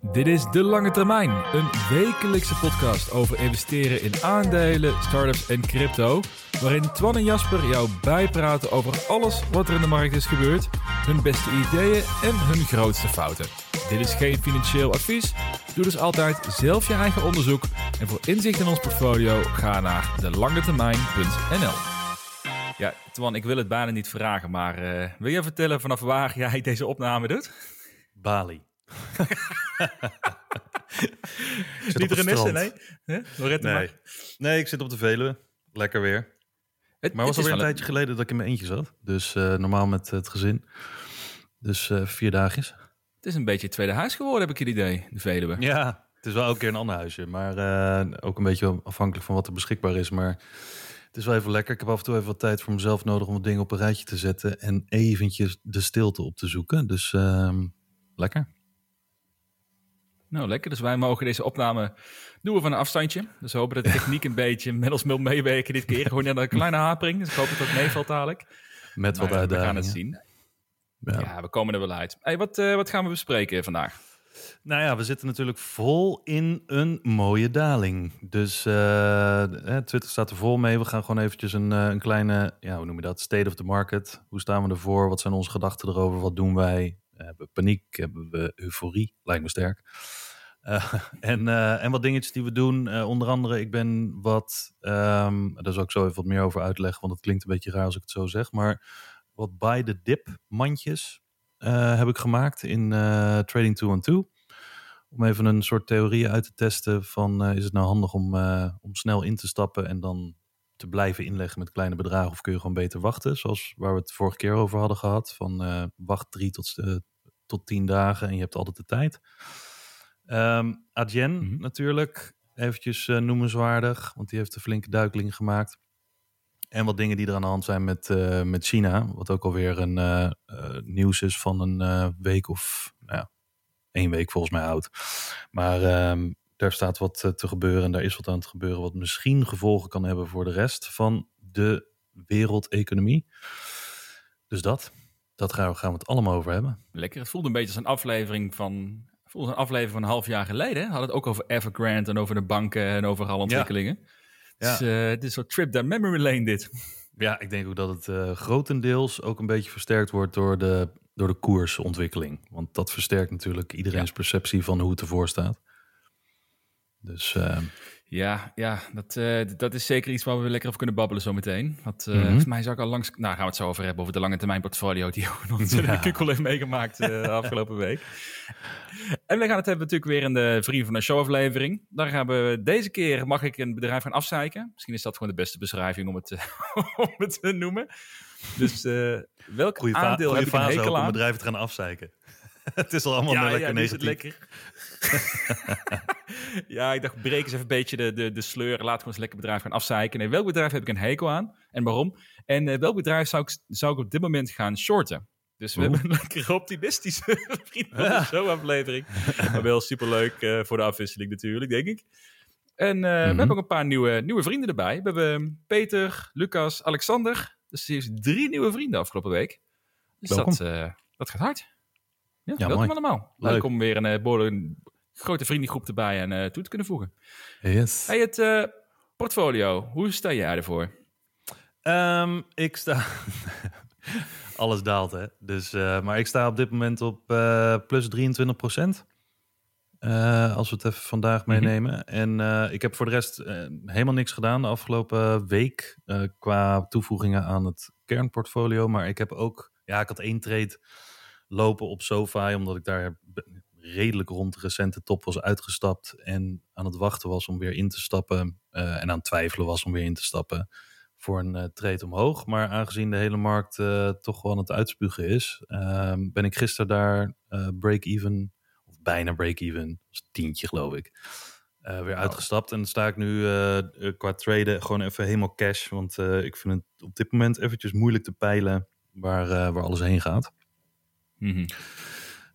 Dit is De Lange Termijn, een wekelijkse podcast over investeren in aandelen, startups en crypto. Waarin Twan en Jasper jou bijpraten over alles wat er in de markt is gebeurd, hun beste ideeën en hun grootste fouten. Dit is geen financieel advies. Doe dus altijd zelf je eigen onderzoek. En voor inzicht in ons portfolio ga naar delangetermijn.nl. Ja, Twan, ik wil het bijna niet vragen, maar uh, wil je vertellen vanaf waar jij deze opname doet? Bali. niet remissen, nee? Huh? Nee. Maar. nee, ik zit op de Veluwe. Lekker weer. Het, maar het was alweer een tijdje geleden dat ik in mijn eentje zat. Dus uh, normaal met het gezin. Dus uh, vier dagjes. Het is een beetje het tweede huis geworden, heb ik het idee, de Veluwe. Ja, het is wel elke keer een ander huisje. Maar uh, ook een beetje afhankelijk van wat er beschikbaar is. Maar het is wel even lekker. Ik heb af en toe even wat tijd voor mezelf nodig om wat dingen op een rijtje te zetten. En eventjes de stilte op te zoeken. Dus ehm, lekker. Nou, lekker. Dus wij mogen deze opname doen van een afstandje. Dus we hopen dat de techniek een beetje met ons wil meewerken dit keer. Gewoon een kleine hapering. Dus ik hoop dat het ook meevalt dadelijk. Met wat uitdagingen. We gaan het zien. Ja. ja. we komen er wel uit. Hey, wat, uh, wat gaan we bespreken vandaag? Nou ja, we zitten natuurlijk vol in een mooie daling. Dus uh, Twitter staat er vol mee. We gaan gewoon eventjes een, uh, een kleine, ja, hoe noem je dat? State of the market. Hoe staan we ervoor? Wat zijn onze gedachten erover? Wat doen wij? Hebben we paniek? Hebben we euforie? Lijkt me sterk. Uh, en, uh, en wat dingetjes die we doen. Uh, onder andere, ik ben wat. Um, daar zal ik zo even wat meer over uitleggen, want het klinkt een beetje raar als ik het zo zeg. Maar wat by the dip mandjes heb ik gemaakt in Trading 2 on 2. Om even een soort theorie uit te testen van is het nou handig om, om snel in te stappen en dan te blijven inleggen met kleine bedragen of kun je gewoon beter wachten, zoals waar we het vorige keer over hadden gehad, van wacht drie tot, tot tien dagen en je hebt altijd de tijd. Um, Adyen mm -hmm. natuurlijk, eventjes uh, noemenswaardig, want die heeft een flinke duikeling gemaakt. En wat dingen die er aan de hand zijn met, uh, met China, wat ook alweer een uh, nieuws is van een week of nou ja, één week volgens mij oud. Maar um, daar staat wat te gebeuren en daar is wat aan het gebeuren, wat misschien gevolgen kan hebben voor de rest van de wereldeconomie. Dus dat, dat gaan we, gaan we het allemaal over hebben. Lekker, het voelt een beetje als een aflevering van volgens een aflevering van een half jaar geleden hadden het ook over Evergrande en over de banken en over alle ontwikkelingen. Ja. Dus, uh, het is zo'n trip down memory lane dit. Ja, ik denk ook dat het uh, grotendeels ook een beetje versterkt wordt door de, door de koersontwikkeling. Want dat versterkt natuurlijk iedereen's ja. perceptie van hoe het ervoor staat. Dus uh, ja, ja dat, uh, dat is zeker iets waar we lekker over kunnen babbelen zometeen. Want uh, mm -hmm. volgens mij zou ik al langs... Nou, gaan we het zo over hebben, over de lange termijn portfolio die onze ja. Kukkel heeft meegemaakt uh, de afgelopen week. En we gaan het hebben natuurlijk weer in de Vrienden van de Show aflevering. Daar gaan we deze keer, mag ik een bedrijf gaan afzeiken. Misschien is dat gewoon de beste beschrijving om het, om het te noemen. Dus welk goeie aandeel heb ik een hekel aan? om bedrijven te gaan afzeiken. het is al allemaal ja, lekker ja, negatief. lekker. ja, ik dacht, breek eens even een beetje de, de, de sleur. Laat gewoon eens lekker bedrijf gaan afzeiken. Nee, welk bedrijf heb ik een hekel aan? En waarom? En uh, welk bedrijf zou ik, zou ik op dit moment gaan shorten? Dus we Oeh. hebben een lekker optimistische vriend van de show aflevering. maar wel superleuk uh, voor de afwisseling natuurlijk, denk ik. En uh, mm -hmm. we hebben ook een paar nieuwe, nieuwe vrienden erbij. We hebben Peter, Lucas, Alexander. Dus er is drie nieuwe vrienden afgelopen week. Dus dat, dat gaat hard. Ja, ja welkom mooi. allemaal. Leuk. Leuk om weer een, een grote vriendengroep erbij en uh, toe te kunnen voegen. Yes. Hey, het uh, portfolio, hoe sta jij ervoor? Um, ik sta... Alles daalt, hè. Dus, uh, maar ik sta op dit moment op plus 23 procent. als we het even vandaag meenemen. Mm -hmm. En ik heb voor de rest helemaal niks gedaan de afgelopen week qua toevoegingen aan het kernportfolio. Maar ik heb ook, ja, ik had één trade lopen op SoFi, omdat ik daar redelijk rond de recente top was uitgestapt en aan het wachten was om weer in te stappen uh, en aan het twijfelen was om weer in te stappen voor een uh, trade omhoog. Maar aangezien de hele markt uh, toch wel aan het uitspugen is, ehm, ben ik gisteren daar break-even of bijna break-even. Tientje, geloof ik. Eh, weer uitgestapt. En dan sta ik nu eh, eh, qua traden gewoon even helemaal cash. Want eh, ik vind het op dit moment eventjes moeilijk te peilen waar, eh, waar alles heen gaat. Mhm.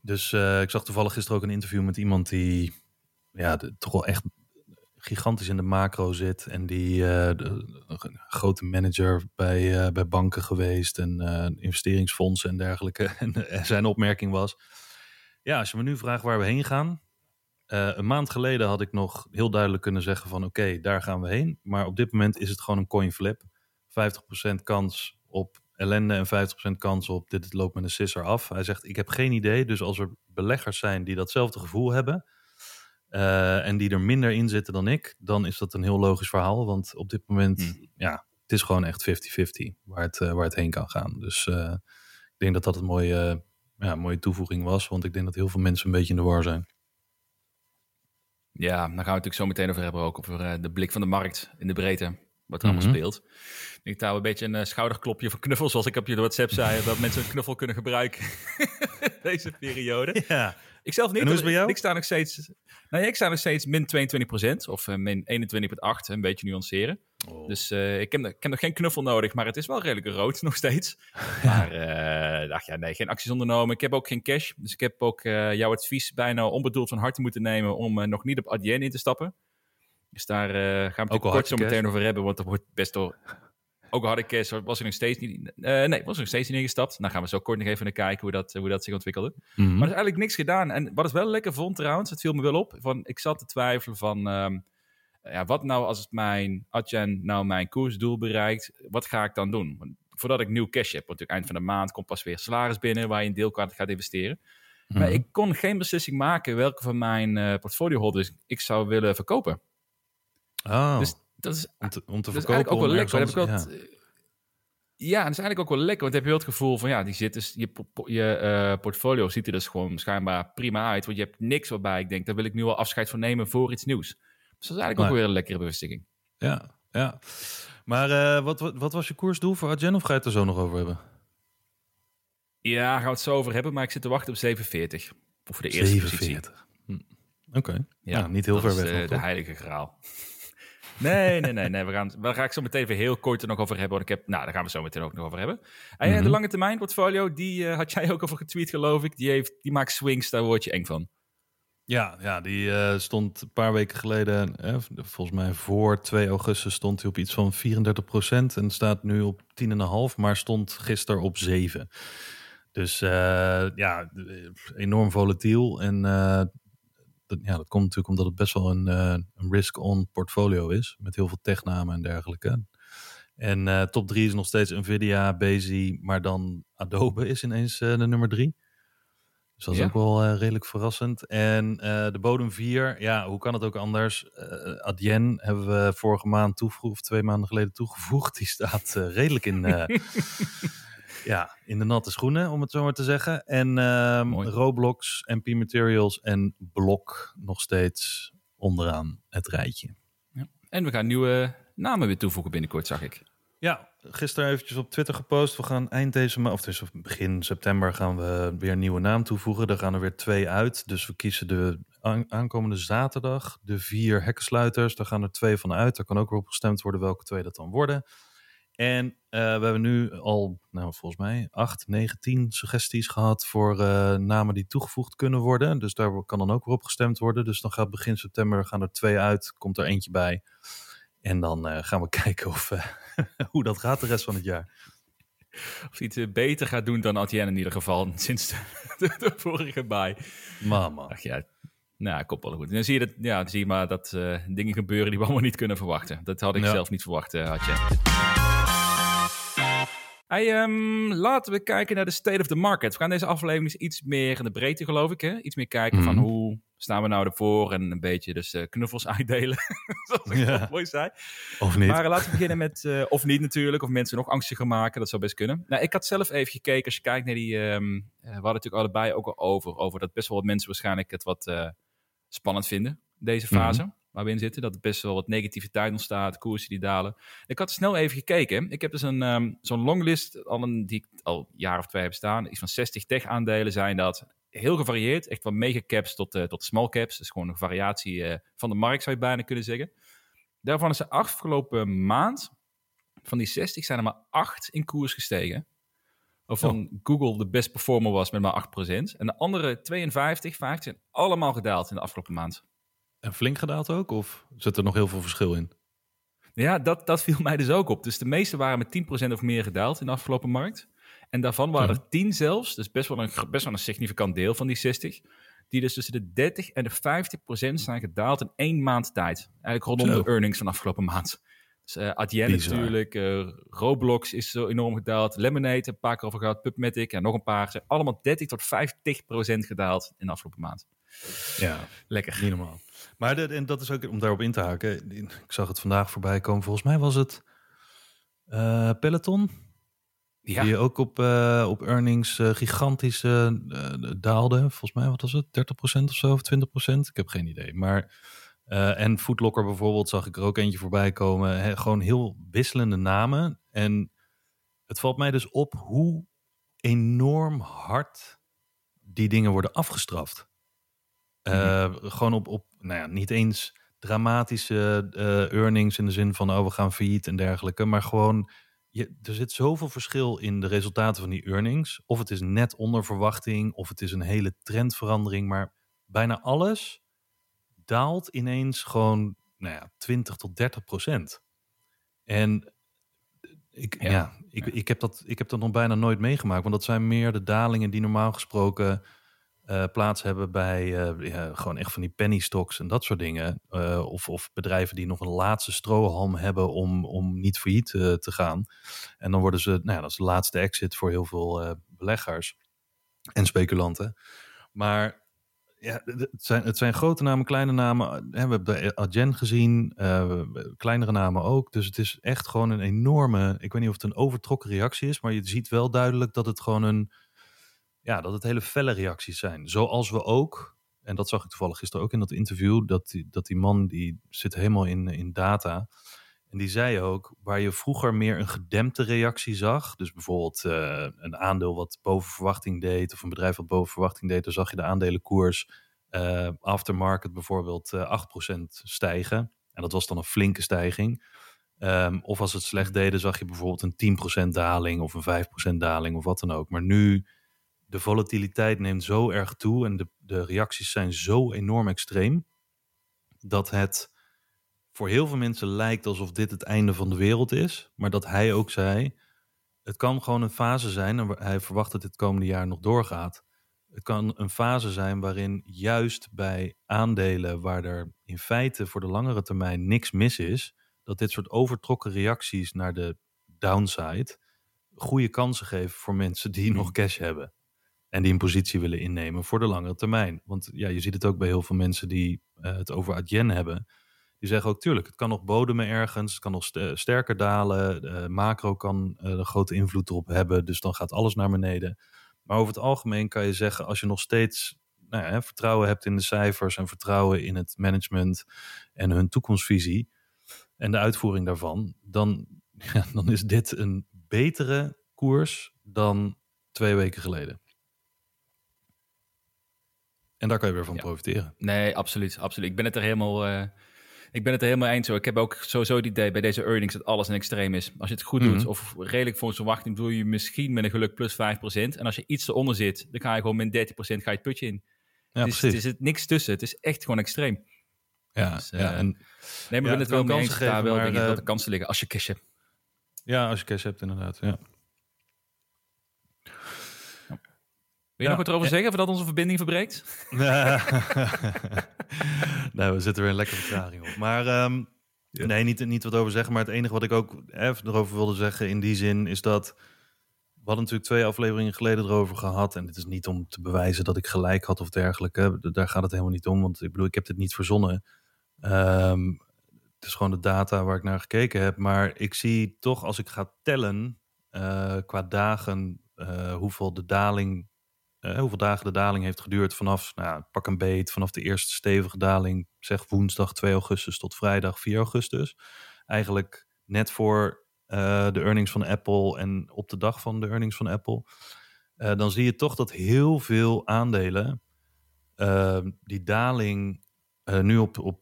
Dus eh, ik zag toevallig gisteren ook een interview met iemand die ja, toch wel echt gigantisch in de macro zit. En die eh, een grote manager bij, eh, bij banken geweest en eh, investeringsfondsen en dergelijke. En eh, zijn opmerking was, ja, als je me nu vraagt waar we heen gaan. eh, een maand geleden had ik nog heel duidelijk kunnen zeggen van oké, daar gaan we heen. Maar op dit moment is het gewoon een coin flip. 50% kans op ellende en 50% kans op dit loopt met een sisser af. Hij zegt, ik heb geen idee. Dus als er beleggers zijn die datzelfde gevoel hebben... eh, en die er minder in zitten dan ik... dan is dat een heel logisch verhaal. Want op dit moment, Hmm. ja, het is gewoon echt 50-50 waar, het, eh, waar het heen kan gaan. Dus eh, ik denk dat dat een mooie, ja, mooie toevoeging was. Want ik denk dat heel veel mensen een beetje in de war zijn. Ja, daar gaan we natuurlijk zo meteen over hebben. Ook over de blik van de markt in de breedte. Wat er allemaal Mhm. speelt. Ik daar een beetje een eh, schouderklopje voor knuffels. Zoals ik op je WhatsApp zei. dat mensen een knuffel kunnen gebruiken. Deze periode. Ja, Ik zelf niet. En hoe is het bij jou? Ik sta nog steeds, nou ja, ik sta nog steeds min 22% of eh, min 21,8, een beetje nuanceren. Oh. Dus eh, ik, heb, ik heb nog geen knuffel nodig, maar het is wel redelijk rood nog steeds. Maar eh dacht ja, nee, geen acties ondernomen. Ik heb ook geen cash, dus ik heb ook jouw advies bijna onbedoeld van harte moeten nemen om nog niet op Adyen in te stappen. Dus daar eh, gaan we het kort zo meteen over hebben, want er wordt best wel... Ook ik cash, was ik nog steeds niet... eh, nee, was ik nog steeds niet ingestapt. Dan gaan we zo kort nog even naar kijken hoe dat, hoe dat zich ontwikkelde. Mhm. Maar er is eigenlijk niks gedaan. En wat ik wel lekker vond trouwens, het viel me wel op. Van, ik zat te twijfelen van, ehm, ja, wat nou als het mijn Adyen nou mijn koersdoel bereikt, wat ga ik dan doen? Want voordat ik nieuw cash heb, want natuurlijk eind van de maand komt pas weer salaris binnen waar je een deel gaat gaat investeren. Maar Mhm. ik kon geen beslissing maken welke van mijn eh portfolio holders ik zou willen verkopen. Oh, Dus dat is om te, om te dat is verkopen. eigenlijk ook wel lekker. heb ik wel, ja. dat is eigenlijk ook wel lekker. Want dan heb je wel het gevoel van, ja, die zit dus, je, je eh, portfolio ziet er dus gewoon schijnbaar prima uit. Want je hebt niks waarbij ik denk, daar wil ik nu al afscheid van nemen voor iets nieuws. Dus dat is eigenlijk ook weer een lekkere bevestiging. Ja, ja. Maar eh, wat, wat, wat was je koersdoel voor Adyen of ga je het er zo nog over hebben? Ja, gaan we het zo over hebben, maar ik zit te wachten op 47. Of voor de eerste positie. 47. Hm. Oké, Ja, Nou, niet heel ver weg. de, heilige graal. Nee, nee, nee, nee. We gaan, daar ga ik zo meteen even heel kort er nog over hebben. Want ik heb, nou, daar gaan we zo meteen ook nog over hebben. En ja, Mhm. de lange termijn portfolio, die eh, had jij ook over getweet, geloof ik. Die, heeft, die maakt swings, daar word je eng van. Ja, ja die eh, stond een paar weken geleden, eh, volgens mij voor 2 augustus, stond hij op iets van 34% en staat nu op 10,5, maar stond gisteren op 7. Dus eh, ja, eh, enorm volatiel. En eh, dat, ja, dat komt natuurlijk omdat het best wel een, eh, een risk-on portfolio is, met heel veel technamen en dergelijke. En eh, top 3 is nog steeds Nvidia, Bezi, maar dan Adobe is ineens eh, de nummer 3. Dus dat is Ja. ook wel redelijk verrassend. En de bodem 4, ja, hoe kan het ook anders? Adyen hebben we vorige maand toegevoegd, of twee maanden geleden toegevoegd. Die staat redelijk in, ja, in de natte schoenen, om het zo maar te zeggen. En ehm. Roblox, MP Materials en Blok nog steeds onderaan het rijtje. En we gaan nieuwe namen weer toevoegen binnenkort, zag ik. Ja, gisteren eventjes op Twitter gepost. We gaan eind deze maand, of dus begin september, gaan we weer een nieuwe naam toevoegen. Er gaan er weer twee uit. Dus we kiezen de aan- aankomende zaterdag de vier hekkensluiters. Daar gaan er twee van uit. Daar kan ook weer op gestemd worden welke twee dat dan worden. En eh, we hebben nu al, nou volgens mij, 8, 9, 10 suggesties gehad voor eh, namen die toegevoegd kunnen worden. Dus daar kan dan ook weer op gestemd worden. Dus dan gaat begin september gaan er twee uit, komt er eentje bij. En dan eh, gaan we kijken of, hoe dat gaat de rest van het jaar. Of eh, beter gaat doen dan Adyen in ieder geval, sinds de, de, de vorige bij. Mama. Ach ja, nou, komt wel goed. En dan zie je, dat, ja, zie je maar dat dingen gebeuren die we allemaal niet kunnen verwachten. Dat had ik Ja. zelf niet verwacht, eh Adyen. Hey, ehm, laten we kijken naar de state of the market. We gaan deze aflevering eens iets meer in de breedte, geloof ik. Hè? Iets meer kijken van Mhm. hoe staan we nou ervoor en een beetje dus eh, knuffels uitdelen. Zoals ik Ja. mooi zei. Of niet? Maar eh, laten we beginnen met, eh, of niet natuurlijk, of mensen nog angstiger maken. Dat zou best kunnen. Nou, ik had zelf even gekeken, als je kijkt naar die, ehm, eh, we hadden natuurlijk allebei ook al over, over dat best wel wat mensen waarschijnlijk het wat spannend vinden, deze fase. Waar we in zitten, dat er best wel wat negativiteit ontstaat, koersen die dalen. Ik had snel even gekeken. Ik heb dus een, ehm, zo'n longlist, al een, die ik al een jaar of twee heb staan. Iets van 60 tech-aandelen zijn dat. heel gevarieerd. Echt van mega caps tot, eh, tot small caps. Dus gewoon een variatie eh, van de markt zou je bijna kunnen zeggen. Daarvan is de afgelopen maand, van die 60 zijn er maar 8 in koers gestegen. Waarvan Google de best performer was met maar 8%. En de andere 52, 50 zijn allemaal gedaald in de afgelopen maand. En flink gedaald ook? Of zit er nog heel veel verschil in? Ja, dat, dat viel mij dus ook op. Dus de meeste waren met 10% of meer gedaald in de afgelopen markt. En daarvan waren er 10 zelfs, dus best wel, een, best wel een significant deel van die 60, die dus tussen de 30 en de 50% zijn gedaald in één maand tijd. Eigenlijk rondom Zo. de earnings van afgelopen maand. Dus eh Adyen Bizar. natuurlijk, eh, Roblox is zo enorm gedaald, Lemonade, een paar keer over gehad, PubMatic en nog een paar. Zijn allemaal 30 tot 50% gedaald in de afgelopen maand. Ja, Lekker. niet normaal. Maar de, en dat is ook om daarop in te haken. Ik zag het vandaag voorbij komen. Volgens mij was het eh, Peloton. Ja, Die ook op, eh, op earnings gigantisch eh, eh, daalde. Volgens mij, wat was het? 30% of zo, of 20%? Ik heb geen idee. Maar, en Foodlocker bijvoorbeeld zag ik er ook eentje voorbij komen. Gewoon heel wisselende namen. En het valt mij dus op hoe enorm hard die dingen worden afgestraft. Eh, Gewoon op, op, nou ja, niet eens dramatische eh, earnings in de zin van, oh, we gaan failliet en dergelijke. Maar gewoon je, er zit zoveel verschil in de resultaten van die earnings. Of het is net onder verwachting, of het is een hele trendverandering. Maar bijna alles daalt ineens gewoon nou ja, 20 tot 30 procent. En ik, ja. Ja. ik, ik, heb dat, ik heb dat nog bijna nooit meegemaakt. Want dat zijn meer de dalingen die normaal gesproken eh, plaats hebben bij eh, gewoon echt van die penny stocks en dat soort dingen. Eh, of, of bedrijven die nog een laatste strohalm hebben om, om niet failliet te gaan. En dan worden ze, nou ja, dat is de laatste exit voor heel veel beleggers en speculanten. Maar ja, het zijn, het zijn grote namen, kleine namen. We hebben de Adyen gezien, kleinere namen ook. Dus het is echt gewoon een enorme, ik weet niet of het een overtrokken reactie is, maar je ziet wel duidelijk dat het gewoon een, ja, dat het hele felle reacties zijn. Zoals we ook, en dat zag ik toevallig gisteren ook in dat interview, dat die, dat die man die zit helemaal in, in data. En die zei ook, waar je vroeger meer een gedempte reactie zag, dus bijvoorbeeld eh, een aandeel wat boven verwachting deed, of een bedrijf wat boven verwachting deed, dan zag je de aandelenkoers eh aftermarket bijvoorbeeld eh 8% stijgen. En dat was dan een flinke stijging. Ehm, of als het slecht deden, zag je bijvoorbeeld een 10% daling of een 5% daling of wat dan ook. Maar nu, de volatiliteit neemt zo erg toe en de, de reacties zijn zo enorm extreem, dat het voor heel veel mensen lijkt alsof dit het einde van de wereld is. Maar dat hij ook zei, het kan gewoon een fase zijn, en hij verwacht dat dit komende jaar nog doorgaat. Het kan een fase zijn waarin juist bij aandelen waar er in feite voor de langere termijn niks mis is, dat dit soort overtrokken reacties naar de downside goede kansen geven voor mensen die nog cash hebben. En die een positie willen innemen voor de langere termijn. Want ja, je ziet het ook bij heel veel mensen die eh, het over Adyen hebben. Die zeggen ook, tuurlijk, het kan nog bodemen ergens, het kan nog st- sterker dalen. De macro kan eh, een grote invloed erop hebben, dus dan gaat alles naar beneden. Maar over het algemeen kan je zeggen, als je nog steeds nou ja, vertrouwen hebt in de cijfers en vertrouwen in het management en hun toekomstvisie en de uitvoering daarvan, dan, dan is dit een betere koers dan twee weken geleden. En daar kan je weer van Ja. profiteren. Nee, absoluut, absoluut. Ik ben het er helemaal, eh, ik ben het er helemaal eens. Hoor. Ik heb ook sowieso het idee bij deze earnings dat alles een extreem is. Als je het goed doet Mhm. of redelijk volgens verwachting, doe je misschien met een geluk plus 5%. En als je iets eronder zit, dan ga je gewoon met 30% ga je het putje in. Ja, dus precies. er zit niks tussen. Het is echt gewoon extreem. ja, dus, eh, ja, en Nee, maar Ja, ben het wel mee eens dat daar wel maar, denk ik, eh, dat de kansen liggen als je cash hebt. ja, als je cash hebt inderdaad. Ja. Je Ja, nog wat erover en- zeggen voordat onze verbinding verbreekt? nee, we zitten weer een lekkere vertraging op. Maar ehm, nee, niet, niet wat over zeggen. Maar het enige wat ik ook even erover wilde zeggen in die zin is dat... We hadden natuurlijk twee afleveringen geleden erover gehad. En het is niet om te bewijzen dat ik gelijk had of dergelijke. Daar gaat het helemaal niet om. Want ik bedoel, ik heb dit niet verzonnen. Ehm, het is gewoon de data waar ik naar gekeken heb. Maar ik zie toch als ik ga tellen eh, qua dagen... eh, hoeveel de daling eh, hoeveel dagen de daling heeft geduurd vanaf, nou, pak een beet, vanaf de eerste stevige daling, zeg woensdag 2 augustus tot vrijdag 4 augustus. Eigenlijk net voor eh, de earnings van Apple en op de dag van de earnings van Apple. eh, dan zie je toch dat heel veel aandelen eh, die daling nu op, op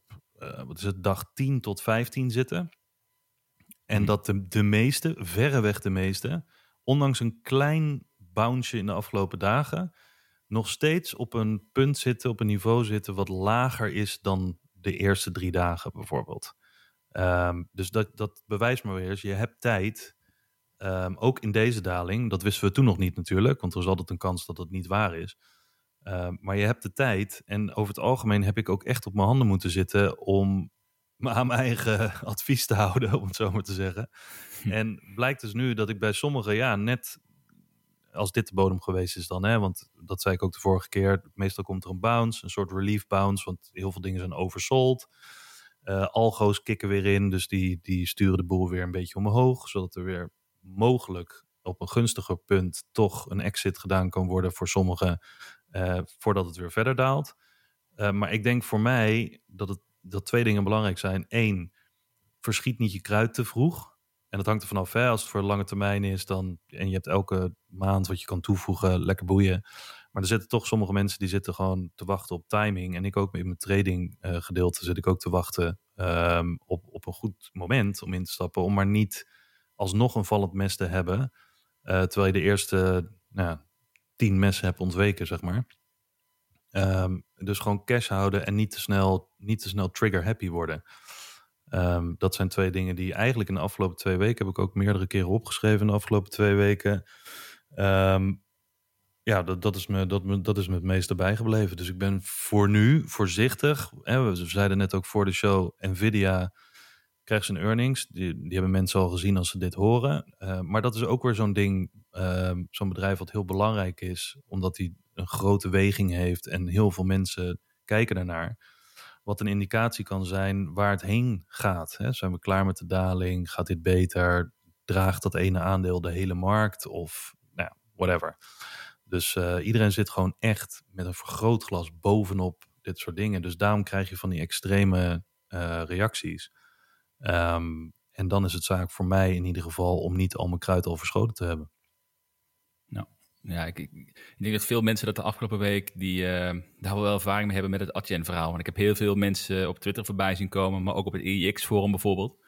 wat is het, dag 10 tot 15 zitten. En dat de, de meeste, verreweg de meeste, ondanks een klein bounce in de afgelopen dagen, nog steeds op een punt zitten, op een niveau zitten wat lager is dan de eerste drie dagen bijvoorbeeld. Ehm, dus dat, dat bewijst maar weer eens, je hebt tijd, ehm, ook in deze daling, dat wisten we toen nog niet natuurlijk, want er is altijd een kans dat dat niet waar is. Ehm, maar je hebt de tijd en over het algemeen heb ik ook echt op mijn handen moeten zitten om me aan mijn eigen advies te houden, om het zo maar te zeggen. En blijkt dus nu dat ik bij sommigen, ja, net als dit de bodem geweest is dan, hè, want dat zei ik ook de vorige keer, meestal komt er een bounce, een soort relief bounce, want heel veel dingen zijn oversold. Eh algo's kicken weer in, dus die, die sturen de boel weer een beetje omhoog, zodat er weer mogelijk op een gunstiger punt toch een exit gedaan kan worden voor sommigen, eh, voordat het weer verder daalt. Eh, maar ik denk voor mij dat, het, dat twee dingen belangrijk zijn. Eén, verschiet niet je kruid te vroeg. En dat hangt er vanaf. Als het voor lange termijn is dan, en je hebt elke maand wat je kan toevoegen, lekker boeien. Maar er zitten toch sommige mensen die zitten gewoon te wachten op timing. En ik ook in mijn trading eh, gedeelte zit ik ook te wachten ehm, op, op een goed moment om in te stappen. Om maar niet alsnog een vallend mes te hebben. eh, terwijl je de eerste nou, tien messen hebt ontweken, zeg maar. Ehm, dus gewoon cash houden en niet te snel, niet te snel trigger happy worden. Ehm, dat zijn twee dingen die eigenlijk in de afgelopen twee weken heb ik ook meerdere keren opgeschreven in de afgelopen twee weken. Ehm, ja, dat, dat, is me, dat, me, dat is me het meeste bijgebleven. Dus ik ben voor nu voorzichtig. Hè, we zeiden net ook voor de show, Nvidia krijgt zijn earnings. Die, die hebben mensen al gezien als ze dit horen. Uh, maar dat is ook weer zo'n ding, zo'n bedrijf wat heel belangrijk is, omdat die een grote weging heeft en heel veel mensen kijken daarnaar. Wat een indicatie kan zijn waar het heen gaat. Hè? Zijn we klaar met de daling? Gaat dit beter? Draagt dat ene aandeel de hele markt? Of nou, whatever. Dus uh, iedereen zit gewoon echt met een vergrootglas bovenop dit soort dingen. Dus daarom krijg je van die extreme uh, reacties. Um, en dan is het zaak voor mij in ieder geval om niet al mijn kruid al verschoten te hebben. Nou, ja, ik, ik, denk dat veel mensen dat de afgelopen week die, uh, daar wel ervaring mee hebben met het Adyen-verhaal. En ik heb heel veel mensen op Twitter voorbij zien komen, maar ook op het EIX-forum bijvoorbeeld.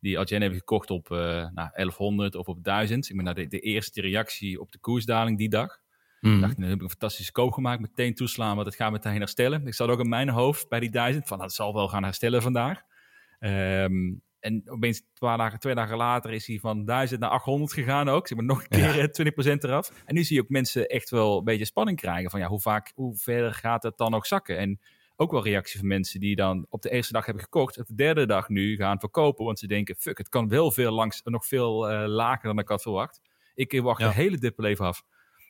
Die Adyen hebben gekocht op uh, nou, 1100 of op 1000. Ik ben naar de, de, eerste reactie op de koersdaling die dag. Mm. Ik dacht, dan heb ik een fantastische koop gemaakt, meteen toeslaan, want het gaat meteen herstellen. Ik zat ook in mijn hoofd bij die 1000 van, dat zal wel gaan herstellen vandaag. Um, en opeens twee dagen, twee dagen later is hij van 1000 naar 800 gegaan ook. Zeg maar nog een keer ja. 20% eraf. En nu zie je ook mensen echt wel een beetje spanning krijgen. Van ja, hoe vaak, hoe verder gaat het dan nog zakken? En ook wel reactie van mensen die dan op de eerste dag hebben gekocht. Op de derde dag nu gaan verkopen. Want ze denken, fuck, het kan wel veel langs, nog veel uh, lager dan ik had verwacht. Ik wacht ja. de hele dip even af.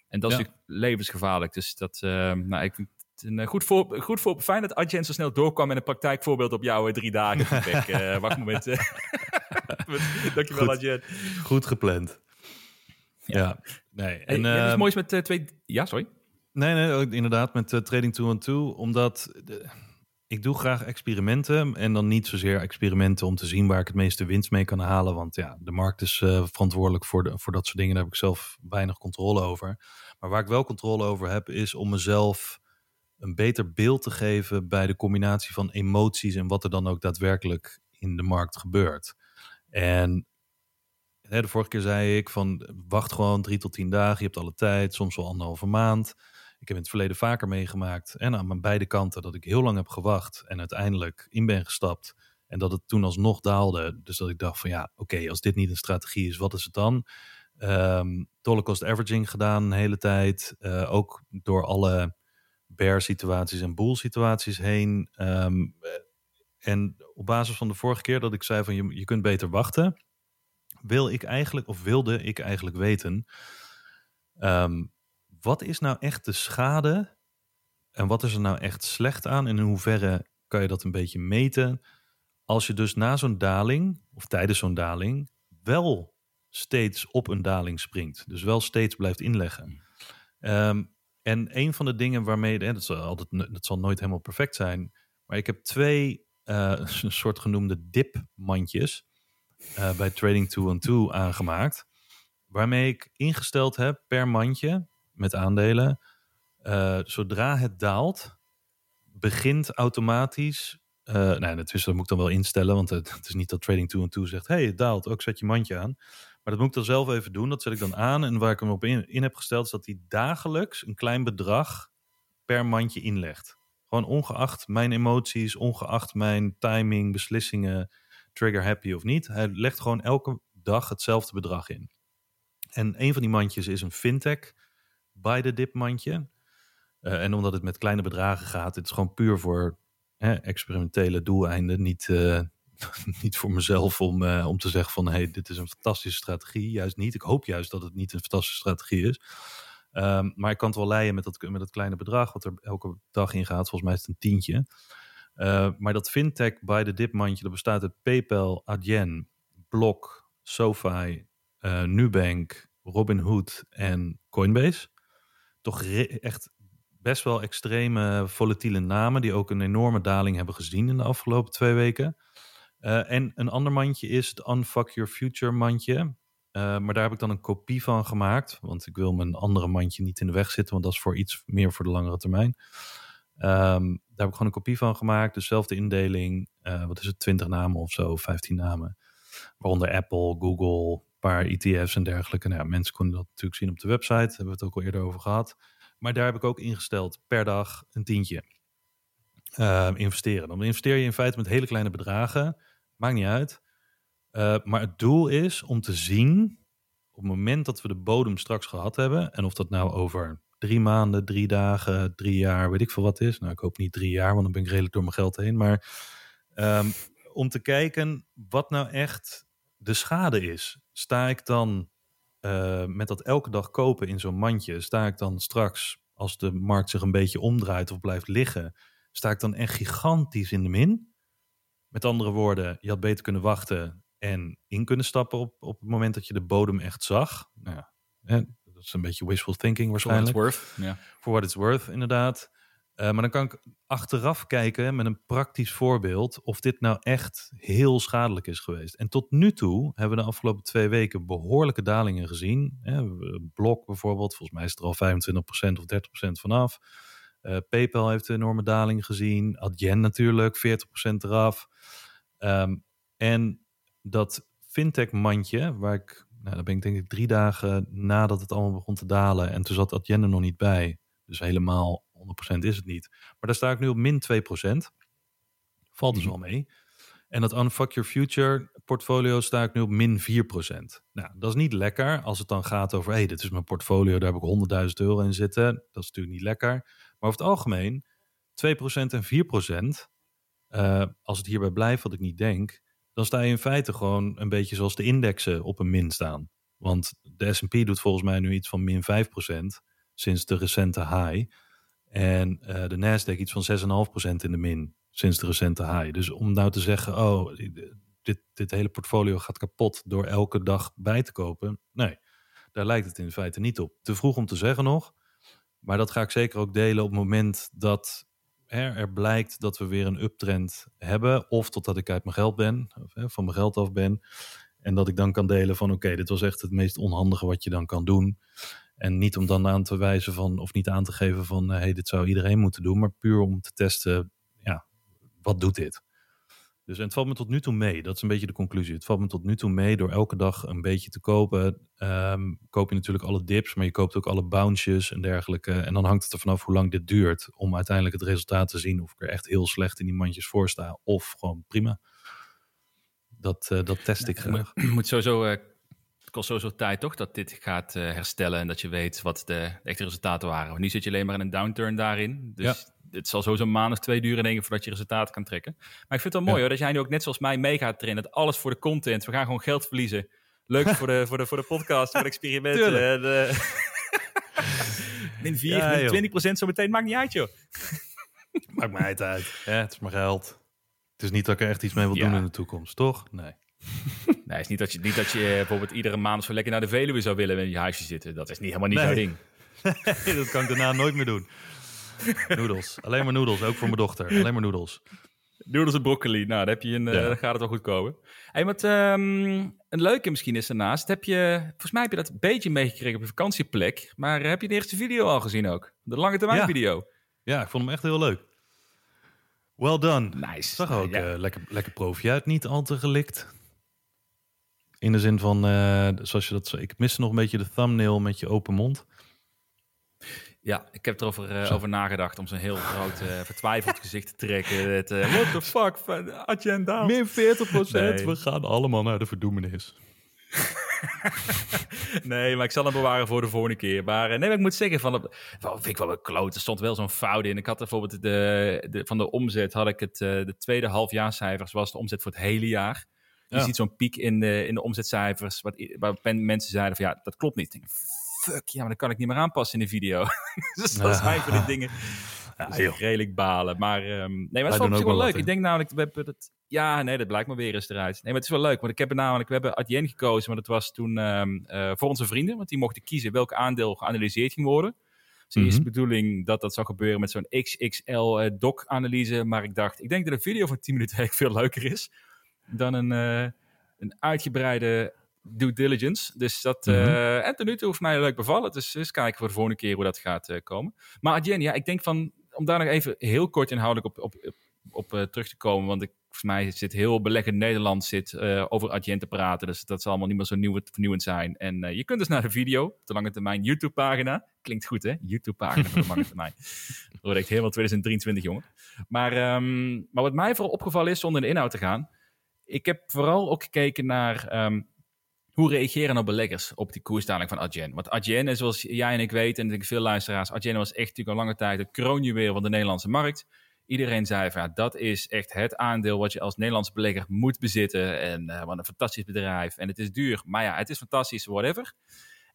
En dat is ja. levensgevaarlijk. Dus dat, uh, nou, ik een goed voor, goed voor, fijn dat Adjen zo snel doorkwam met een praktijkvoorbeeld op jouw drie dagen feedback. uh, wachtmoment. Dankjewel, goed, Adjen. Goed gepland. Ja. ja. Nee. En, hey, uh, is moois met uh, twee... Ja, sorry. Nee, nee, inderdaad met uh, trading two on two. Omdat de, ik doe graag experimenten. En dan niet zozeer experimenten om te zien waar ik het meeste winst mee kan halen. Want ja, de markt is verantwoordelijk voor, de, voor dat soort dingen. Daar heb ik zelf weinig controle over. Maar waar ik wel controle over heb, is om mezelf een beter beeld te geven bij de combinatie van emoties en wat er dan ook daadwerkelijk in de markt gebeurt. En de vorige keer zei ik van wacht gewoon drie tot tien dagen, je hebt alle tijd, soms wel anderhalve maand. Ik heb in het verleden vaker meegemaakt en aan mijn beide kanten dat ik heel lang heb gewacht en uiteindelijk in ben gestapt. En dat het toen alsnog daalde. Dus dat ik dacht van ja, oké, als dit niet een strategie is, wat is het dan? Um, dollar cost averaging gedaan een hele tijd. Uh, ook door alle bear situaties en bull situaties heen. Um, en op basis van de vorige keer dat ik zei van je, je kunt beter wachten, wil ik eigenlijk, of wilde ik eigenlijk weten, um, wat is nou echt de schade en wat is er nou echt slecht aan en in hoeverre kan je dat een beetje meten als je dus na zo'n daling of tijdens zo'n daling wel steeds op een daling springt, dus wel steeds blijft inleggen. Um, en een van de dingen waarmee, en dat zal, altijd, dat zal nooit helemaal perfect zijn, maar ik heb twee uh, soort genoemde dipmandjes uh, bij Trading 2 on 2 aangemaakt, waarmee ik ingesteld heb per mandje met aandelen. Eh, zodra het daalt, begint automatisch. eh nou, dat, is- dat moet ik dan wel instellen, want het, het is niet dat Trading 2 en 2 zegt: hey, het daalt, ook zet je mandje aan. Maar dat moet ik dan zelf even doen. Dat zet ik dan aan. En waar ik hem op in, heb gesteld, is dat hij dagelijks een klein bedrag per mandje inlegt. Gewoon ongeacht mijn emoties, ongeacht mijn timing, beslissingen, trigger happy of niet. Hij legt gewoon elke dag hetzelfde bedrag in. En een van die mandjes is een fintech by the dip mandje. Eh, en omdat het met kleine bedragen gaat, het is gewoon puur voor hè, experimentele doeleinden. Niet, eh, niet voor mezelf om, eh, om te zeggen van hey, dit is een fantastische strategie. Juist niet. Ik hoop juist dat het niet een fantastische strategie is. Ehm, maar ik kan het wel leiden met dat, met dat kleine bedrag wat er elke dag in gaat. Volgens mij is het een tientje. Eh, maar dat fintech by the dip mandje, dat bestaat uit PayPal, Adyen, Block, SoFi, eh, Nubank, Robinhood en Coinbase. Toch echt best wel extreme volatiele namen die ook een enorme daling hebben gezien in de afgelopen twee weken. Eh, en een ander mandje is het Unfuck Your Future mandje. Eh, maar daar heb ik dan een kopie van gemaakt. Want ik wil mijn andere mandje niet in de weg zitten. Want dat is voor iets meer voor de langere termijn. Ehm, daar heb ik gewoon een kopie van gemaakt. Dezelfde indeling. eh, wat is het? 20 namen of zo. 15 namen. Waaronder Apple, Google, een paar ETF's en dergelijke. Nou mensen konden dat natuurlijk zien op de website. Daar hebben we het ook al eerder over gehad. Maar daar heb ik ook ingesteld per dag een tientje. Ehm, investeren. Dan investeer je in feite met hele kleine bedragen. Maakt niet uit. Uh, maar het doel is om te zien op het moment dat we de bodem straks gehad hebben. En of dat nou over drie maanden, drie dagen, drie jaar, weet ik veel wat is. Nou, ik hoop niet drie jaar, want dan ben ik redelijk door mijn geld heen. Maar um, om te kijken wat nou echt de schade is. Sta ik dan uh, met dat elke dag kopen in zo'n mandje, sta ik dan straks, als de markt zich een beetje omdraait of blijft liggen, sta ik dan echt gigantisch in de min? Met andere woorden, je had beter kunnen wachten en in kunnen stappen op, op het moment dat je de bodem echt zag. Nou ja, hè, dat is een beetje wishful thinking waarschijnlijk. For what it's worth. Ja. For what it's worth, inderdaad. Uh, maar dan kan ik achteraf kijken met een praktisch voorbeeld of dit nou echt heel schadelijk is geweest. En tot nu toe hebben we de afgelopen twee weken behoorlijke dalingen gezien. Hè, Blok bijvoorbeeld, volgens mij is het er al 25% of 30% vanaf. Uh, PayPal heeft een enorme daling gezien. Adyen natuurlijk, 40% eraf. Um, en dat fintech-mandje, waar ik, nou, daar ben ik denk ik drie dagen nadat het allemaal begon te dalen. En toen zat Adyen er nog niet bij. Dus helemaal 100% is het niet. Maar daar sta ik nu op min 2%. Valt dus wel mee. En dat Unfuck Your Future portfolio sta ik nu op min 4%. Nou, dat is niet lekker als het dan gaat over... hé, hey, dit is mijn portfolio, daar heb ik 100.000 euro in zitten. Dat is natuurlijk niet lekker. Maar over het algemeen, 2% en 4%, uh, als het hierbij blijft wat ik niet denk... dan sta je in feite gewoon een beetje zoals de indexen op een min staan. Want de S&P doet volgens mij nu iets van min 5% sinds de recente high... En uh, de Nasdaq iets van 6,5% in de min sinds de recente high. Dus om nou te zeggen, oh, dit, dit hele portfolio gaat kapot door elke dag bij te kopen. Nee, daar lijkt het in feite niet op. Te vroeg om te zeggen nog. Maar dat ga ik zeker ook delen op het moment dat er, er blijkt dat we weer een uptrend hebben. Of totdat ik uit mijn geld ben, of hè, van mijn geld af ben. En dat ik dan kan delen van oké, dit was echt het meest onhandige wat je dan kan doen. En niet om dan aan te wijzen van, of niet aan te geven van, hé, hey, dit zou iedereen moeten doen, maar puur om te testen, ja, wat doet dit? Dus en het valt me tot nu toe mee, dat is een beetje de conclusie. Het valt me tot nu toe mee door elke dag een beetje te kopen. Um, koop je natuurlijk alle dips, maar je koopt ook alle bounces en dergelijke. En dan hangt het er vanaf hoe lang dit duurt om uiteindelijk het resultaat te zien of ik er echt heel slecht in die mandjes voor sta of gewoon prima. Dat, uh, dat test ik graag. Je moet sowieso uh, het kost sowieso tijd toch dat dit gaat uh, herstellen en dat je weet wat de, de echte resultaten waren. Want nu zit je alleen maar in een downturn daarin. Dus ja. het zal sowieso een maand of twee duren denk ik voordat je resultaat kan trekken. Maar ik vind het wel mooi ja. hoor dat jij nu ook net zoals mij mee gaat trainen. Dat alles voor de content. We gaan gewoon geld verliezen. Leuk voor de, voor de, voor de podcast, voor de experimenten. De, min 4, ja, min 20 procent zo meteen. Maakt niet uit joh. Maakt mij het uit. Ja, het is maar geld. Het is niet dat ik er echt iets mee wil doen in de toekomst, toch? Nee. Nee, is niet dat je, niet dat je bijvoorbeeld iedere maand zo lekker naar de Veluwe zou willen in je huisje zitten. Dat is niet helemaal niet nee. jouw ding. Nee, dat kan ik daarna nooit meer doen. Noedels. Alleen maar noedels. Ook voor mijn dochter. Alleen maar noedels. Noedels en broccoli. Nou, dan, heb je een, eh, Ja. dan gaat het wel goed komen. Hey, wat ehm, een leuke misschien is daarnaast. Heb je, volgens mij heb je dat een beetje meegekregen op je vakantieplek. Maar heb je de eerste video al gezien ook? De lange termijn Ja. video. Ja, ik vond hem echt heel leuk. Well done. Nice. Zag er ook Ja. eh, lekker, lekker profi uit, niet al te gelikt. In de zin van, eh, zoals je dat zo, ik miste nog een beetje de thumbnail met je open mond. Ja, ik heb erover Zo. over nagedacht om zo'n heel groot eh, vertwijfeld gezicht te trekken. Het, eh, what the fuck, agenda. Min 40 Nee. we gaan allemaal naar de verdoemenis. Nee, maar ik zal hem bewaren voor de volgende keer. Maar nee, maar ik moet zeggen, van, wel, vind ik wel een kloot. Er stond wel zo'n fout in. Ik had bijvoorbeeld de, de, van de omzet, had ik het, de tweede halfjaarcijfers, was de omzet voor het hele jaar. Je ziet zo'n piek in de, in de omzetcijfers, wat, waar mensen zeiden van ja, dat klopt niet. Denk, fuck, ja, maar dat kan ik niet meer aanpassen in de video. dus dat zijn van die dingen. Ja, redelijk balen. Maar, ehm, nee, maar het is wel, wel leuk. Ik denk namelijk, we hebben het... Ja, nee, dat blijkt maar weer eens eruit. Nee, maar het is wel leuk. Want ik heb namelijk... We hebben Adyen gekozen, maar dat was toen ehm, eh, voor onze vrienden. Want die mochten kiezen welk aandeel geanalyseerd ging worden. Dus de eerste Mhm. bedoeling dat dat zou gebeuren met zo'n XXL-doc-analyse. maar ik dacht, ik denk dat een video van 10 minuten eigenlijk veel leuker is... dan een, eh, een uitgebreide due diligence. Dus dat... eh, Mhm. en tot nu toe heeft mij leuk bevallen. Dus eens kijken voor de volgende keer hoe dat gaat eh, komen. Maar Adyen, ja, ik denk van... Om daar nog even heel kort inhoudelijk op, op, op, eh, terug te komen. Want ik, volgens mij zit heel beleggen Nederland zit, eh, over Adyen te praten. Dus dat zal allemaal niet meer zo nieuw, vernieuwend zijn. En eh, je kunt dus naar de video, op de lange termijn YouTube-pagina. Klinkt goed, hè? YouTube-pagina voor de lange termijn. Dat wordt echt helemaal 2023, jongen. Maar, ehm, maar wat mij vooral opgevallen is, zonder in de inhoud te gaan. Ik heb vooral ook gekeken naar... ehm, hoe reageren nou beleggers op die koersdaling van Adyen? Want Adyen, zoals jij en ik weten, en ik denk veel luisteraars, Adyen was echt natuurlijk al lange tijd het kroonjuweel van de Nederlandse markt. Iedereen zei van ja, dat is echt het aandeel wat je als Nederlandse belegger moet bezitten. En eh, wat een fantastisch bedrijf. En het is duur, maar ja, het is fantastisch, whatever.